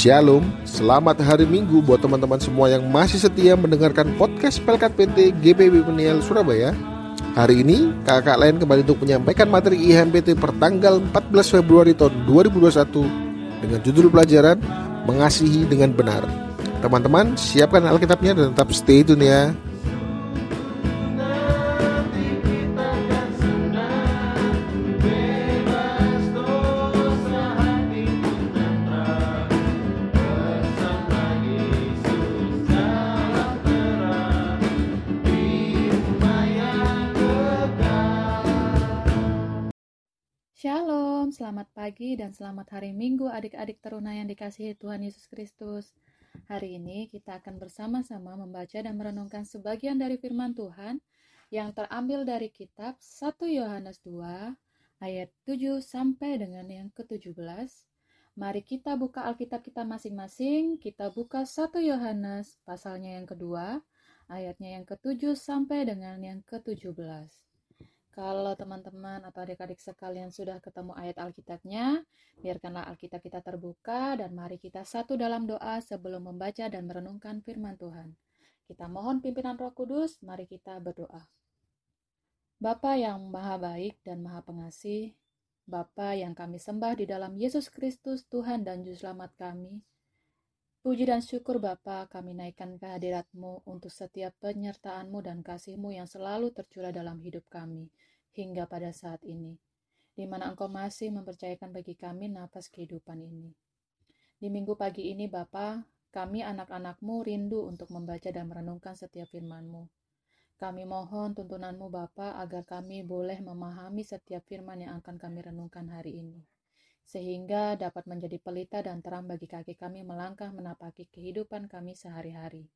Shalom, selamat hari Minggu buat teman-teman semua yang masih setia mendengarkan podcast Pelkat PT GPB Peniel Surabaya. Hari ini, kakak lain kembali untuk menyampaikan materi IHMPT pertanggal 14 Februari tahun 2021 dengan judul pelajaran Mengasihi dengan Benar. Teman-teman, siapkan Alkitabnya dan tetap stay tune ya. Selamat pagi dan selamat hari Minggu adik-adik teruna yang dikasihi Tuhan Yesus Kristus. Hari ini kita akan bersama-sama membaca dan merenungkan sebagian dari firman Tuhan yang terambil dari kitab 1 Yohanes 2 ayat 7 sampai dengan yang ke-17. Mari kita buka Alkitab kita masing-masing. Kita buka 1 Yohanes pasalnya yang kedua, ayatnya yang ke-7 sampai dengan yang ke-17. Kalau teman-teman atau adik-adik sekalian sudah ketemu ayat Alkitabnya, biarkanlah Alkitab kita terbuka dan mari kita satu dalam doa sebelum membaca dan merenungkan firman Tuhan. Kita mohon pimpinan Roh Kudus, mari kita berdoa. Bapa yang maha baik dan maha pengasih, Bapa yang kami sembah di dalam Yesus Kristus Tuhan dan Juru Selamat kami, Puji dan syukur Bapa kami naikkan kehadiratmu untuk setiap penyertaanmu dan kasihmu yang selalu tercurah dalam hidup kami hingga pada saat ini, di mana Engkau masih mempercayakan bagi kami nafas kehidupan ini. Di minggu pagi ini Bapa, kami anak-anakmu rindu untuk membaca dan merenungkan setiap firman-Mu. Kami mohon tuntunanmu Bapa agar kami boleh memahami setiap firman yang akan kami renungkan hari ini sehingga dapat menjadi pelita dan terang bagi kaki kami melangkah menapaki kehidupan kami sehari-hari.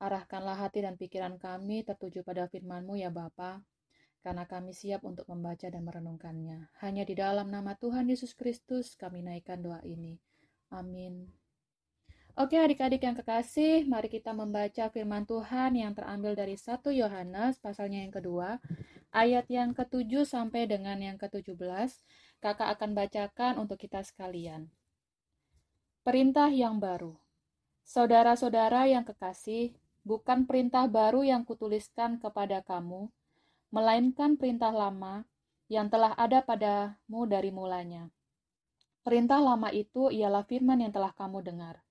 Arahkanlah hati dan pikiran kami tertuju pada firman-Mu ya Bapa, karena kami siap untuk membaca dan merenungkannya. Hanya di dalam nama Tuhan Yesus Kristus kami naikkan doa ini. Amin. Oke adik-adik yang kekasih, mari kita membaca firman Tuhan yang terambil dari 1 Yohanes pasalnya yang kedua, ayat yang ke-7 sampai dengan yang ke-17 kakak akan bacakan untuk kita sekalian. Perintah yang baru. Saudara-saudara yang kekasih, bukan perintah baru yang kutuliskan kepada kamu, melainkan perintah lama yang telah ada padamu dari mulanya. Perintah lama itu ialah firman yang telah kamu dengar.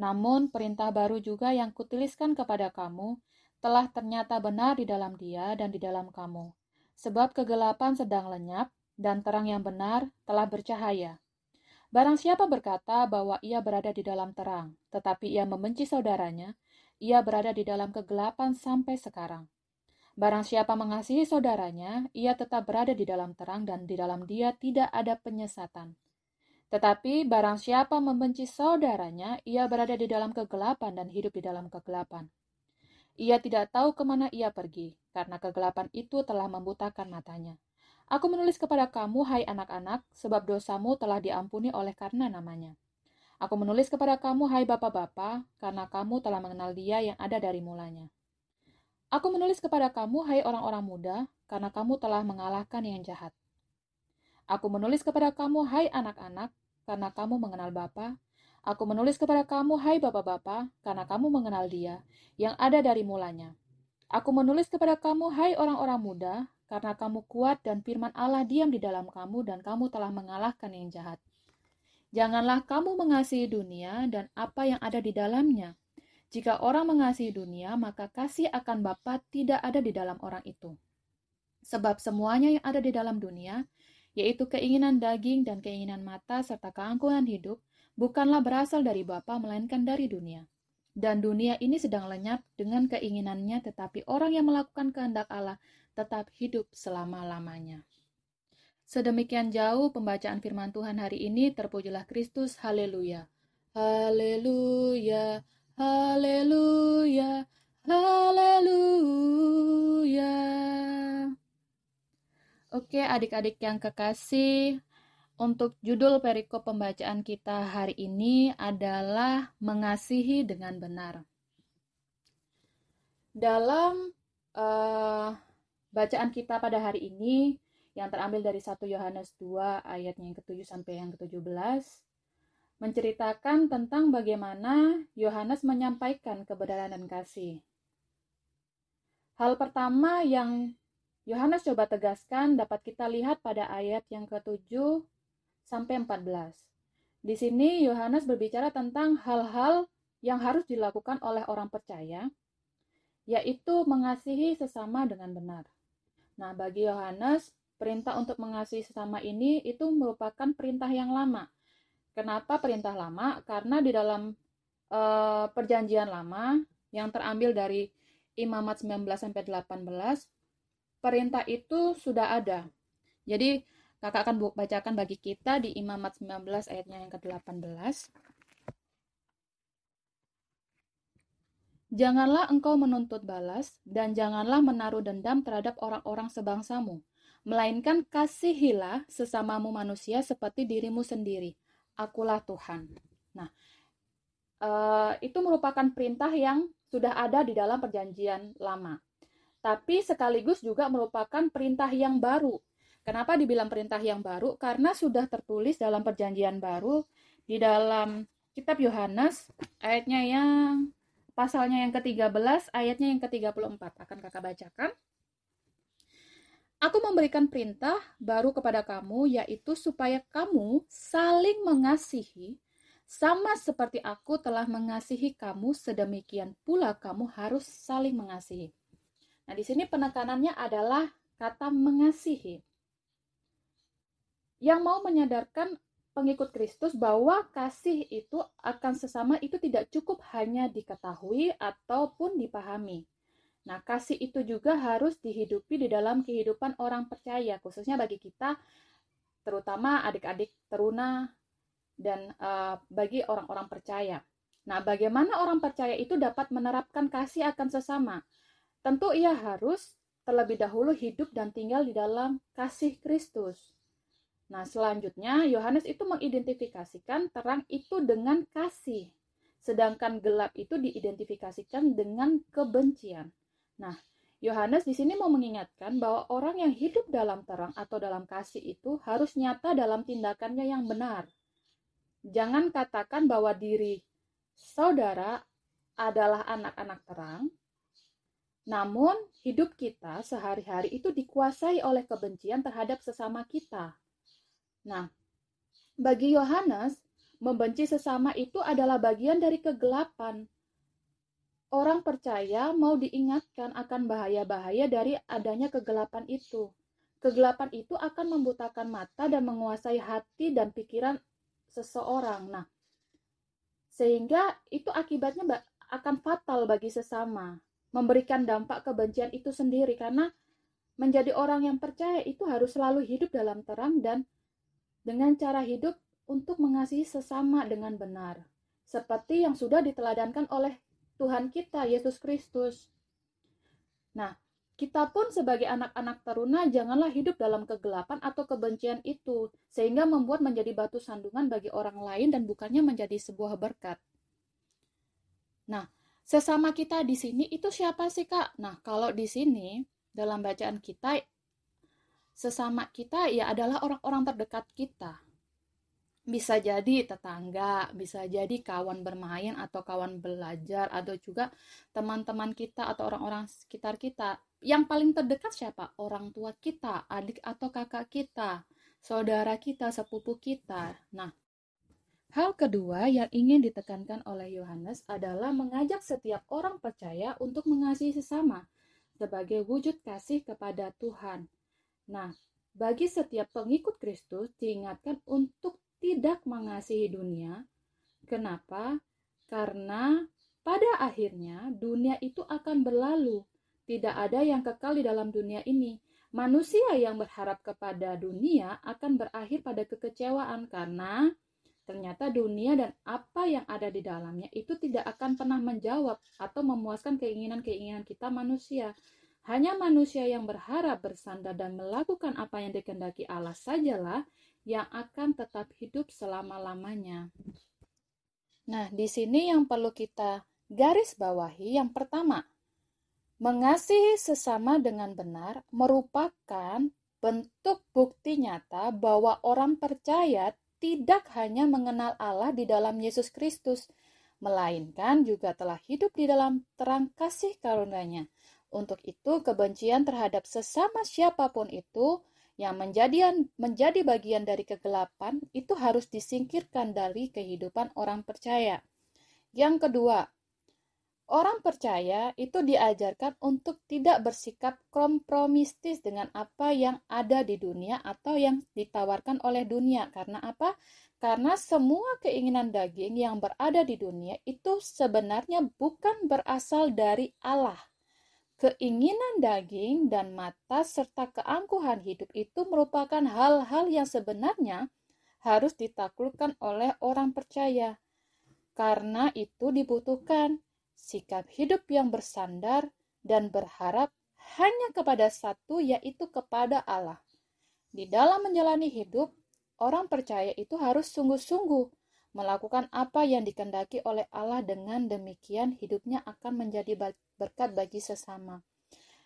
Namun perintah baru juga yang kutuliskan kepada kamu telah ternyata benar di dalam dia dan di dalam kamu. Sebab kegelapan sedang lenyap dan terang yang benar telah bercahaya. Barang siapa berkata bahwa ia berada di dalam terang, tetapi ia membenci saudaranya, ia berada di dalam kegelapan sampai sekarang. Barang siapa mengasihi saudaranya, ia tetap berada di dalam terang dan di dalam dia tidak ada penyesatan. Tetapi barang siapa membenci saudaranya, ia berada di dalam kegelapan dan hidup di dalam kegelapan. Ia tidak tahu ke mana ia pergi, karena kegelapan itu telah membutakan matanya. Aku menulis kepada kamu, hai anak-anak, sebab dosamu telah diampuni oleh karena namanya. Aku menulis kepada kamu, hai bapak-bapak, karena kamu telah mengenal dia yang ada dari mulanya. Aku menulis kepada kamu, hai orang-orang muda, karena kamu telah mengalahkan yang jahat. Aku menulis kepada kamu, hai anak-anak, karena kamu mengenal Bapa. Aku menulis kepada kamu, hai bapak-bapak, karena kamu mengenal dia yang ada dari mulanya. Aku menulis kepada kamu, hai orang-orang muda, karena kamu kuat dan firman Allah diam di dalam kamu dan kamu telah mengalahkan yang jahat. Janganlah kamu mengasihi dunia dan apa yang ada di dalamnya. Jika orang mengasihi dunia, maka kasih akan Bapa tidak ada di dalam orang itu. Sebab semuanya yang ada di dalam dunia, yaitu keinginan daging dan keinginan mata serta keangkuhan hidup, bukanlah berasal dari Bapa melainkan dari dunia. Dan dunia ini sedang lenyap dengan keinginannya, tetapi orang yang melakukan kehendak Allah tetap hidup selama-lamanya. Sedemikian jauh pembacaan firman Tuhan hari ini, terpujilah Kristus, haleluya. Haleluya, haleluya, haleluya. Oke, adik-adik yang kekasih, untuk judul perikop pembacaan kita hari ini adalah mengasihi dengan benar. Dalam uh, Bacaan kita pada hari ini yang terambil dari 1 Yohanes 2 ayatnya yang ke-7 sampai yang ke-17 menceritakan tentang bagaimana Yohanes menyampaikan kebenaran dan kasih. Hal pertama yang Yohanes coba tegaskan dapat kita lihat pada ayat yang ke-7 sampai 14. Di sini Yohanes berbicara tentang hal-hal yang harus dilakukan oleh orang percaya, yaitu mengasihi sesama dengan benar. Nah, bagi Yohanes, perintah untuk mengasihi sesama ini itu merupakan perintah yang lama. Kenapa perintah lama? Karena di dalam e, perjanjian lama yang terambil dari Imamat 19 sampai 18, perintah itu sudah ada. Jadi kakak akan bacakan bagi kita di Imamat 19 ayatnya yang ke-18. Janganlah engkau menuntut balas, dan janganlah menaruh dendam terhadap orang-orang sebangsamu, melainkan kasihilah sesamamu manusia seperti dirimu sendiri. Akulah Tuhan. Nah, uh, itu merupakan perintah yang sudah ada di dalam perjanjian lama tapi sekaligus juga merupakan perintah yang baru. Kenapa dibilang perintah yang baru? Karena sudah tertulis dalam perjanjian baru di dalam kitab Yohanes ayatnya yang pasalnya yang ke-13 ayatnya yang ke-34 akan Kakak bacakan. Aku memberikan perintah baru kepada kamu yaitu supaya kamu saling mengasihi sama seperti aku telah mengasihi kamu sedemikian pula kamu harus saling mengasihi. Nah, di sini penekanannya adalah kata mengasihi. Yang mau menyadarkan pengikut Kristus bahwa kasih itu akan sesama itu tidak cukup hanya diketahui ataupun dipahami. Nah, kasih itu juga harus dihidupi di dalam kehidupan orang percaya, khususnya bagi kita, terutama adik-adik teruna dan uh, bagi orang-orang percaya. Nah, bagaimana orang percaya itu dapat menerapkan kasih akan sesama? Tentu ia harus terlebih dahulu hidup dan tinggal di dalam kasih Kristus. Nah, selanjutnya Yohanes itu mengidentifikasikan terang itu dengan kasih, sedangkan gelap itu diidentifikasikan dengan kebencian. Nah, Yohanes di sini mau mengingatkan bahwa orang yang hidup dalam terang atau dalam kasih itu harus nyata dalam tindakannya yang benar. Jangan katakan bahwa diri saudara adalah anak-anak terang, namun, hidup kita sehari-hari itu dikuasai oleh kebencian terhadap sesama kita. Nah, bagi Yohanes, membenci sesama itu adalah bagian dari kegelapan. Orang percaya mau diingatkan akan bahaya-bahaya dari adanya kegelapan itu. Kegelapan itu akan membutakan mata dan menguasai hati dan pikiran seseorang. Nah, sehingga itu akibatnya akan fatal bagi sesama memberikan dampak kebencian itu sendiri karena menjadi orang yang percaya itu harus selalu hidup dalam terang dan dengan cara hidup untuk mengasihi sesama dengan benar seperti yang sudah diteladankan oleh Tuhan kita Yesus Kristus. Nah, kita pun sebagai anak-anak teruna janganlah hidup dalam kegelapan atau kebencian itu sehingga membuat menjadi batu sandungan bagi orang lain dan bukannya menjadi sebuah berkat. Nah, sesama kita di sini itu siapa sih kak? Nah kalau di sini dalam bacaan kita sesama kita ya adalah orang-orang terdekat kita. Bisa jadi tetangga, bisa jadi kawan bermain atau kawan belajar atau juga teman-teman kita atau orang-orang sekitar kita. Yang paling terdekat siapa? Orang tua kita, adik atau kakak kita, saudara kita, sepupu kita. Nah, Hal kedua yang ingin ditekankan oleh Yohanes adalah mengajak setiap orang percaya untuk mengasihi sesama sebagai wujud kasih kepada Tuhan. Nah, bagi setiap pengikut Kristus diingatkan untuk tidak mengasihi dunia. Kenapa? Karena pada akhirnya dunia itu akan berlalu. Tidak ada yang kekal di dalam dunia ini. Manusia yang berharap kepada dunia akan berakhir pada kekecewaan karena ternyata dunia dan apa yang ada di dalamnya itu tidak akan pernah menjawab atau memuaskan keinginan-keinginan kita manusia. Hanya manusia yang berharap bersandar dan melakukan apa yang dikehendaki Allah sajalah yang akan tetap hidup selama-lamanya. Nah, di sini yang perlu kita garis bawahi yang pertama, mengasihi sesama dengan benar merupakan bentuk bukti nyata bahwa orang percaya tidak hanya mengenal Allah di dalam Yesus Kristus, melainkan juga telah hidup di dalam terang kasih karunia-Nya. Untuk itu, kebencian terhadap sesama siapa pun itu yang menjadi, menjadi bagian dari kegelapan itu harus disingkirkan dari kehidupan orang percaya. Yang kedua, Orang percaya itu diajarkan untuk tidak bersikap kompromistis dengan apa yang ada di dunia atau yang ditawarkan oleh dunia. Karena apa? Karena semua keinginan daging yang berada di dunia itu sebenarnya bukan berasal dari Allah. Keinginan daging dan mata serta keangkuhan hidup itu merupakan hal-hal yang sebenarnya harus ditaklukkan oleh orang percaya. Karena itu dibutuhkan sikap hidup yang bersandar dan berharap hanya kepada satu, yaitu kepada Allah. Di dalam menjalani hidup, orang percaya itu harus sungguh-sungguh melakukan apa yang dikendaki oleh Allah dengan demikian hidupnya akan menjadi berkat bagi sesama.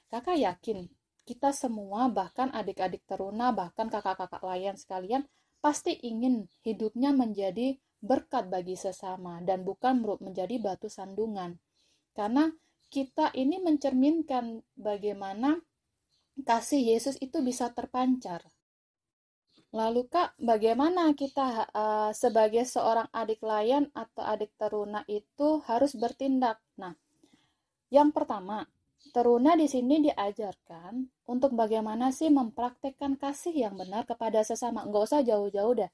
Kakak yakin kita semua bahkan adik-adik teruna bahkan kakak-kakak layan sekalian pasti ingin hidupnya menjadi berkat bagi sesama dan bukan menjadi batu sandungan. Karena kita ini mencerminkan bagaimana kasih Yesus itu bisa terpancar. Lalu Kak, bagaimana kita uh, sebagai seorang adik layan atau adik teruna itu harus bertindak? Nah, yang pertama, teruna di sini diajarkan untuk bagaimana sih mempraktekkan kasih yang benar kepada sesama. Nggak usah jauh-jauh deh.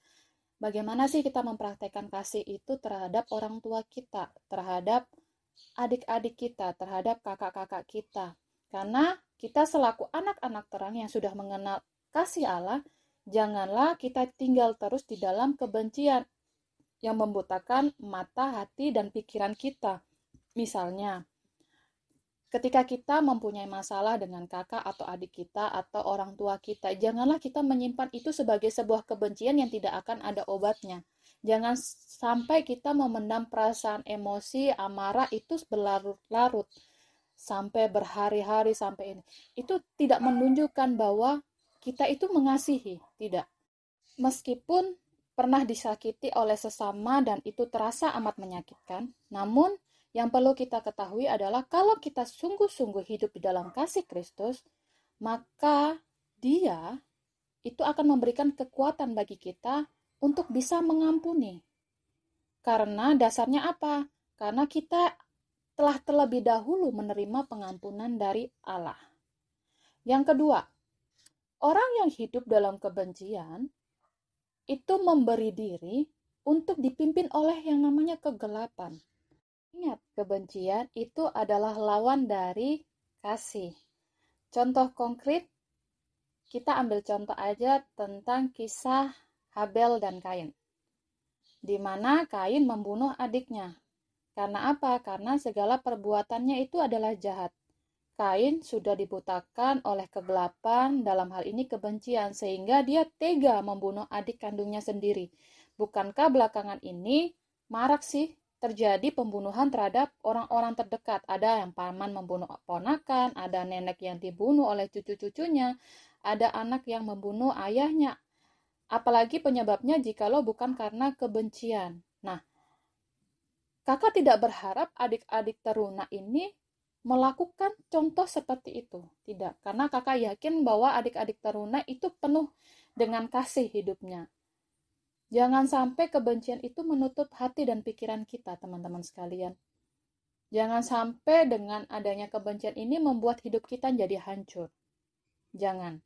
Bagaimana sih kita mempraktekkan kasih itu terhadap orang tua kita, terhadap adik-adik kita, terhadap kakak-kakak kita. Karena kita selaku anak-anak terang yang sudah mengenal kasih Allah, janganlah kita tinggal terus di dalam kebencian yang membutakan mata, hati, dan pikiran kita. Misalnya, ketika kita mempunyai masalah dengan kakak atau adik kita atau orang tua kita, janganlah kita menyimpan itu sebagai sebuah kebencian yang tidak akan ada obatnya. Jangan sampai kita memendam perasaan emosi, amarah itu berlarut-larut sampai berhari-hari sampai ini. Itu tidak menunjukkan bahwa kita itu mengasihi, tidak. Meskipun pernah disakiti oleh sesama dan itu terasa amat menyakitkan, namun yang perlu kita ketahui adalah kalau kita sungguh-sungguh hidup di dalam kasih Kristus, maka Dia itu akan memberikan kekuatan bagi kita untuk bisa mengampuni. Karena dasarnya apa? Karena kita telah terlebih dahulu menerima pengampunan dari Allah. Yang kedua, orang yang hidup dalam kebencian itu memberi diri untuk dipimpin oleh yang namanya kegelapan. Ingat, kebencian itu adalah lawan dari kasih. Contoh konkret, kita ambil contoh aja tentang kisah Habel dan Kain. Di mana Kain membunuh adiknya. Karena apa? Karena segala perbuatannya itu adalah jahat. Kain sudah dibutakan oleh kegelapan, dalam hal ini kebencian, sehingga dia tega membunuh adik kandungnya sendiri. Bukankah belakangan ini marak sih terjadi pembunuhan terhadap orang-orang terdekat? Ada yang paman membunuh ponakan, ada nenek yang dibunuh oleh cucu-cucunya, ada anak yang membunuh ayahnya, Apalagi penyebabnya jikalau bukan karena kebencian. Nah, kakak tidak berharap adik-adik teruna ini melakukan contoh seperti itu. Tidak, karena kakak yakin bahwa adik-adik teruna itu penuh dengan kasih hidupnya. Jangan sampai kebencian itu menutup hati dan pikiran kita, teman-teman sekalian. Jangan sampai dengan adanya kebencian ini membuat hidup kita jadi hancur. Jangan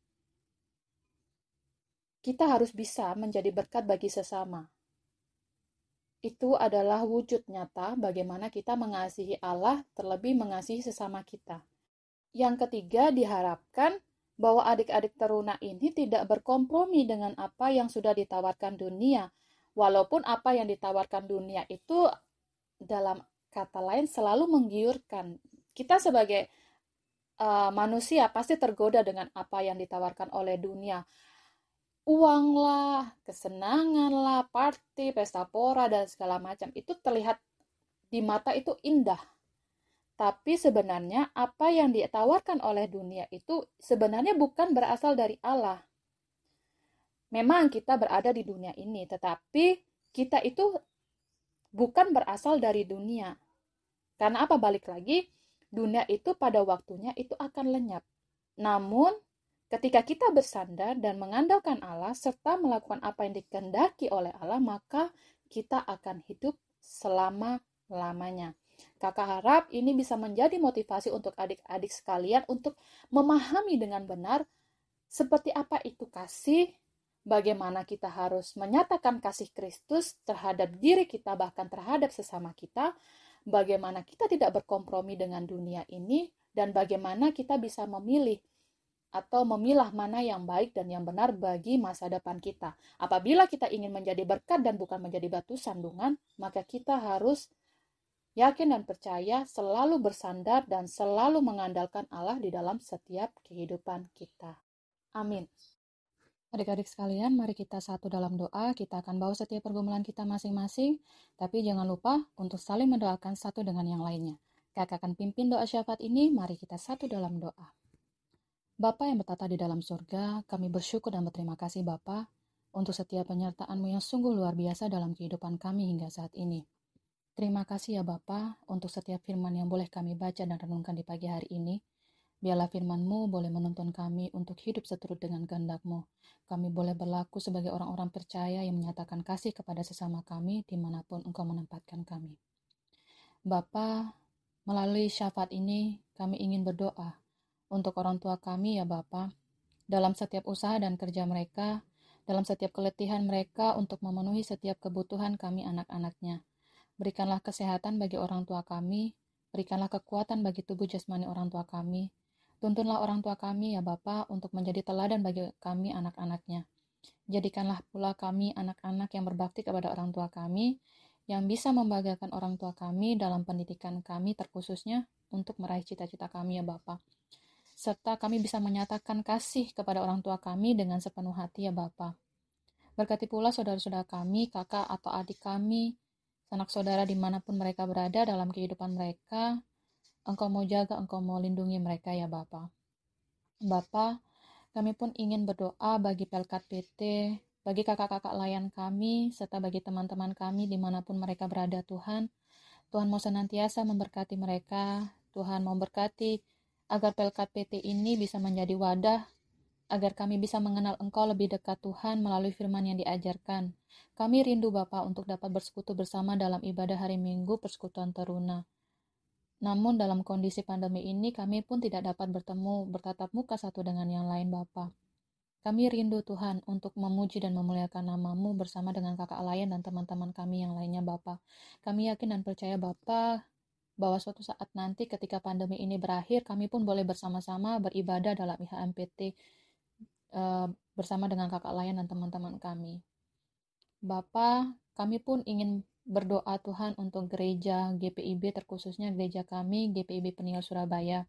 kita harus bisa menjadi berkat bagi sesama. Itu adalah wujud nyata bagaimana kita mengasihi Allah, terlebih mengasihi sesama kita. Yang ketiga, diharapkan bahwa adik-adik teruna ini tidak berkompromi dengan apa yang sudah ditawarkan dunia, walaupun apa yang ditawarkan dunia itu dalam kata lain selalu menggiurkan. Kita sebagai uh, manusia pasti tergoda dengan apa yang ditawarkan oleh dunia uang lah, kesenangan lah, party, pesta pora dan segala macam itu terlihat di mata itu indah. Tapi sebenarnya apa yang ditawarkan oleh dunia itu sebenarnya bukan berasal dari Allah. memang kita berada di dunia ini, tetapi kita itu bukan berasal dari dunia. Karena apa balik lagi? Dunia itu pada waktunya itu akan lenyap. Namun ketika kita bersandar dan mengandalkan Allah serta melakukan apa yang dikehendaki oleh Allah, maka kita akan hidup selama-lamanya. Kakak harap ini bisa menjadi motivasi untuk adik-adik sekalian untuk memahami dengan benar seperti apa itu kasih, bagaimana kita harus menyatakan kasih Kristus terhadap diri kita, bahkan terhadap sesama kita, bagaimana kita tidak berkompromi dengan dunia ini, dan bagaimana kita bisa memilih atau memilah mana yang baik dan yang benar bagi masa depan kita. Apabila kita ingin menjadi berkat dan bukan menjadi batu sandungan, maka kita harus yakin dan percaya, selalu bersandar dan selalu mengandalkan Allah di dalam setiap kehidupan kita. Amin. Adik-adik sekalian, mari kita satu dalam doa. Kita akan bawa setiap pergumulan kita masing-masing, tapi jangan lupa untuk saling mendoakan satu dengan yang lainnya. Kakak akan pimpin doa syafaat ini, mari kita satu dalam doa. Bapa yang bertata di dalam surga, kami bersyukur dan berterima kasih Bapa untuk setiap penyertaan-Mu yang sungguh luar biasa dalam kehidupan kami hingga saat ini. Terima kasih ya Bapa untuk setiap firman yang boleh kami baca dan renungkan di pagi hari ini. Biarlah firman-Mu boleh menuntun kami untuk hidup seturut dengan kehendak-Mu. Kami boleh berlaku sebagai orang-orang percaya yang menyatakan kasih kepada sesama kami di mana pun Engkau menempatkan kami. Bapa, melalui syafaat ini kami ingin berdoa untuk orang tua kami ya Bapa, dalam setiap usaha dan kerja mereka, dalam setiap keletihan mereka untuk memenuhi setiap kebutuhan kami anak-anaknya. Berikanlah kesehatan bagi orang tua kami, berikanlah kekuatan bagi tubuh jasmani orang tua kami, Tuntunlah orang tua kami ya Bapa untuk menjadi teladan bagi kami anak-anaknya. Jadikanlah pula kami anak-anak yang berbakti kepada orang tua kami, yang bisa membanggakan orang tua kami dalam pendidikan kami terkhususnya untuk meraih cita-cita kami ya Bapa. Serta kami bisa menyatakan kasih kepada orang tua kami dengan sepenuh hati ya Bapa. Berkati pula saudara-saudara kami, kakak atau adik kami, sanak saudara di mana pun mereka berada dalam kehidupan mereka, Engkau mau jaga, Engkau mau lindungi mereka ya Bapa. Bapa, kami pun ingin berdoa bagi Pelkat PT, bagi kakak-kakak layan kami, serta bagi teman-teman kami di mana pun mereka berada Tuhan. Tuhan mau senantiasa memberkati mereka, Tuhan mau berkati agar Pelkat PT ini bisa menjadi wadah agar kami bisa mengenal Engkau lebih dekat Tuhan melalui firman yang diajarkan. Kami rindu Bapa untuk dapat bersekutu bersama dalam ibadah hari Minggu Persekutuan Teruna. Namun dalam kondisi pandemi ini kami pun tidak dapat bertemu bertatap muka satu dengan yang lain Bapa. Kami rindu Tuhan untuk memuji dan memuliakan namamu bersama dengan kakak lain dan teman-teman kami yang lainnya Bapa. Kami yakin dan percaya Bapa bahwa suatu saat nanti ketika pandemi ini berakhir kami pun boleh bersama-sama beribadah dalam IHMPT uh, eh, bersama dengan kakak lain dan teman-teman kami. Bapa, kami pun ingin berdoa Tuhan untuk gereja GPIB terkhususnya gereja kami GPIB Peniel Surabaya.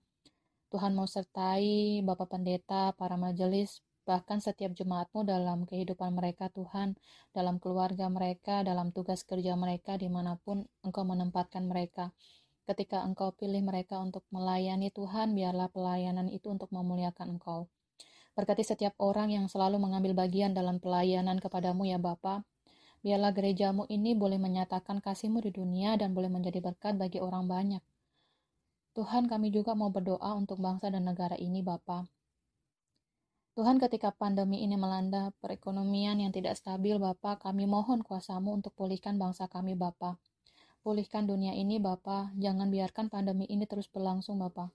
Tuhan mau sertai Bapak Pendeta, para majelis, bahkan setiap jemaatmu dalam kehidupan mereka Tuhan, dalam keluarga mereka, dalam tugas kerja mereka, di mana pun Engkau menempatkan mereka. Ketika Engkau pilih mereka untuk melayani Tuhan, biarlah pelayanan itu untuk memuliakan Engkau. Berkati setiap orang yang selalu mengambil bagian dalam pelayanan kepadamu ya Bapak, Biarlah gerejamu ini boleh menyatakan kasihmu di dunia dan boleh menjadi berkat bagi orang banyak. Tuhan kami juga mau berdoa untuk bangsa dan negara ini Bapa. Tuhan ketika pandemi ini melanda perekonomian yang tidak stabil Bapa, kami mohon kuasamu untuk pulihkan bangsa kami Bapa. Pulihkan dunia ini Bapa, jangan biarkan pandemi ini terus berlangsung Bapa.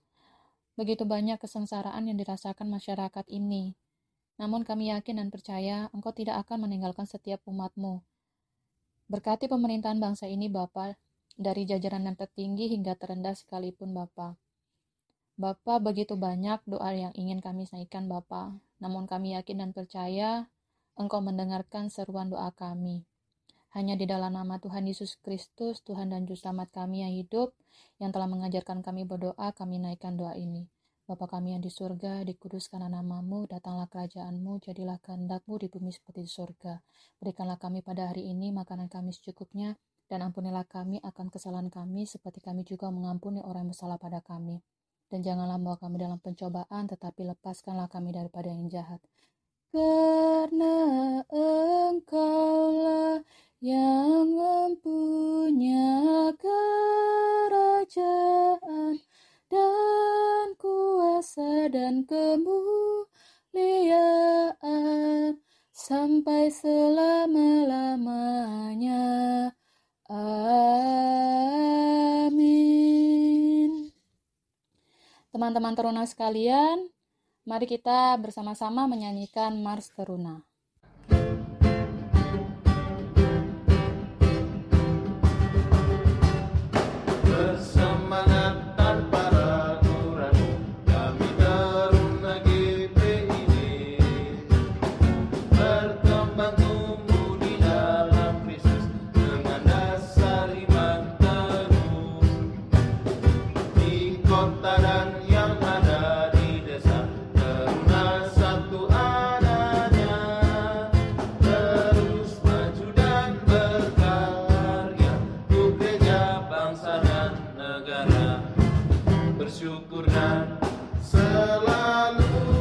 Begitu banyak kesengsaraan yang dirasakan masyarakat ini. Namun kami yakin dan percaya Engkau tidak akan meninggalkan setiap umatmu. Berkati pemerintahan bangsa ini Bapa, dari jajaran yang tertinggi hingga terendah sekalipun Bapa. Bapa begitu banyak doa yang ingin kami naikkan Bapa, namun kami yakin dan percaya Engkau mendengarkan seruan doa kami. Hanya di dalam nama Tuhan Yesus Kristus, Tuhan dan Juru Selamat kami yang hidup, yang telah mengajarkan kami berdoa, kami naikkan doa ini. Bapa kami yang di surga, dikuduskan namamu, datanglah kerajaanmu, jadilah kehendakmu di bumi seperti di surga. Berikanlah kami pada hari ini makanan kami secukupnya, dan ampunilah kami akan kesalahan kami, seperti kami juga mengampuni orang yang bersalah pada kami. Dan janganlah membawa kami dalam pencobaan, tetapi lepaskanlah kami daripada yang jahat. karena engkaulah yang mempunyai kerajaan dan kuasa dan kemuliaan sampai selama-lamanya. Amin. Teman-teman teruna sekalian, mari kita bersama-sama menyanyikan Mars Teruna. negara. Bersyukur dan selalu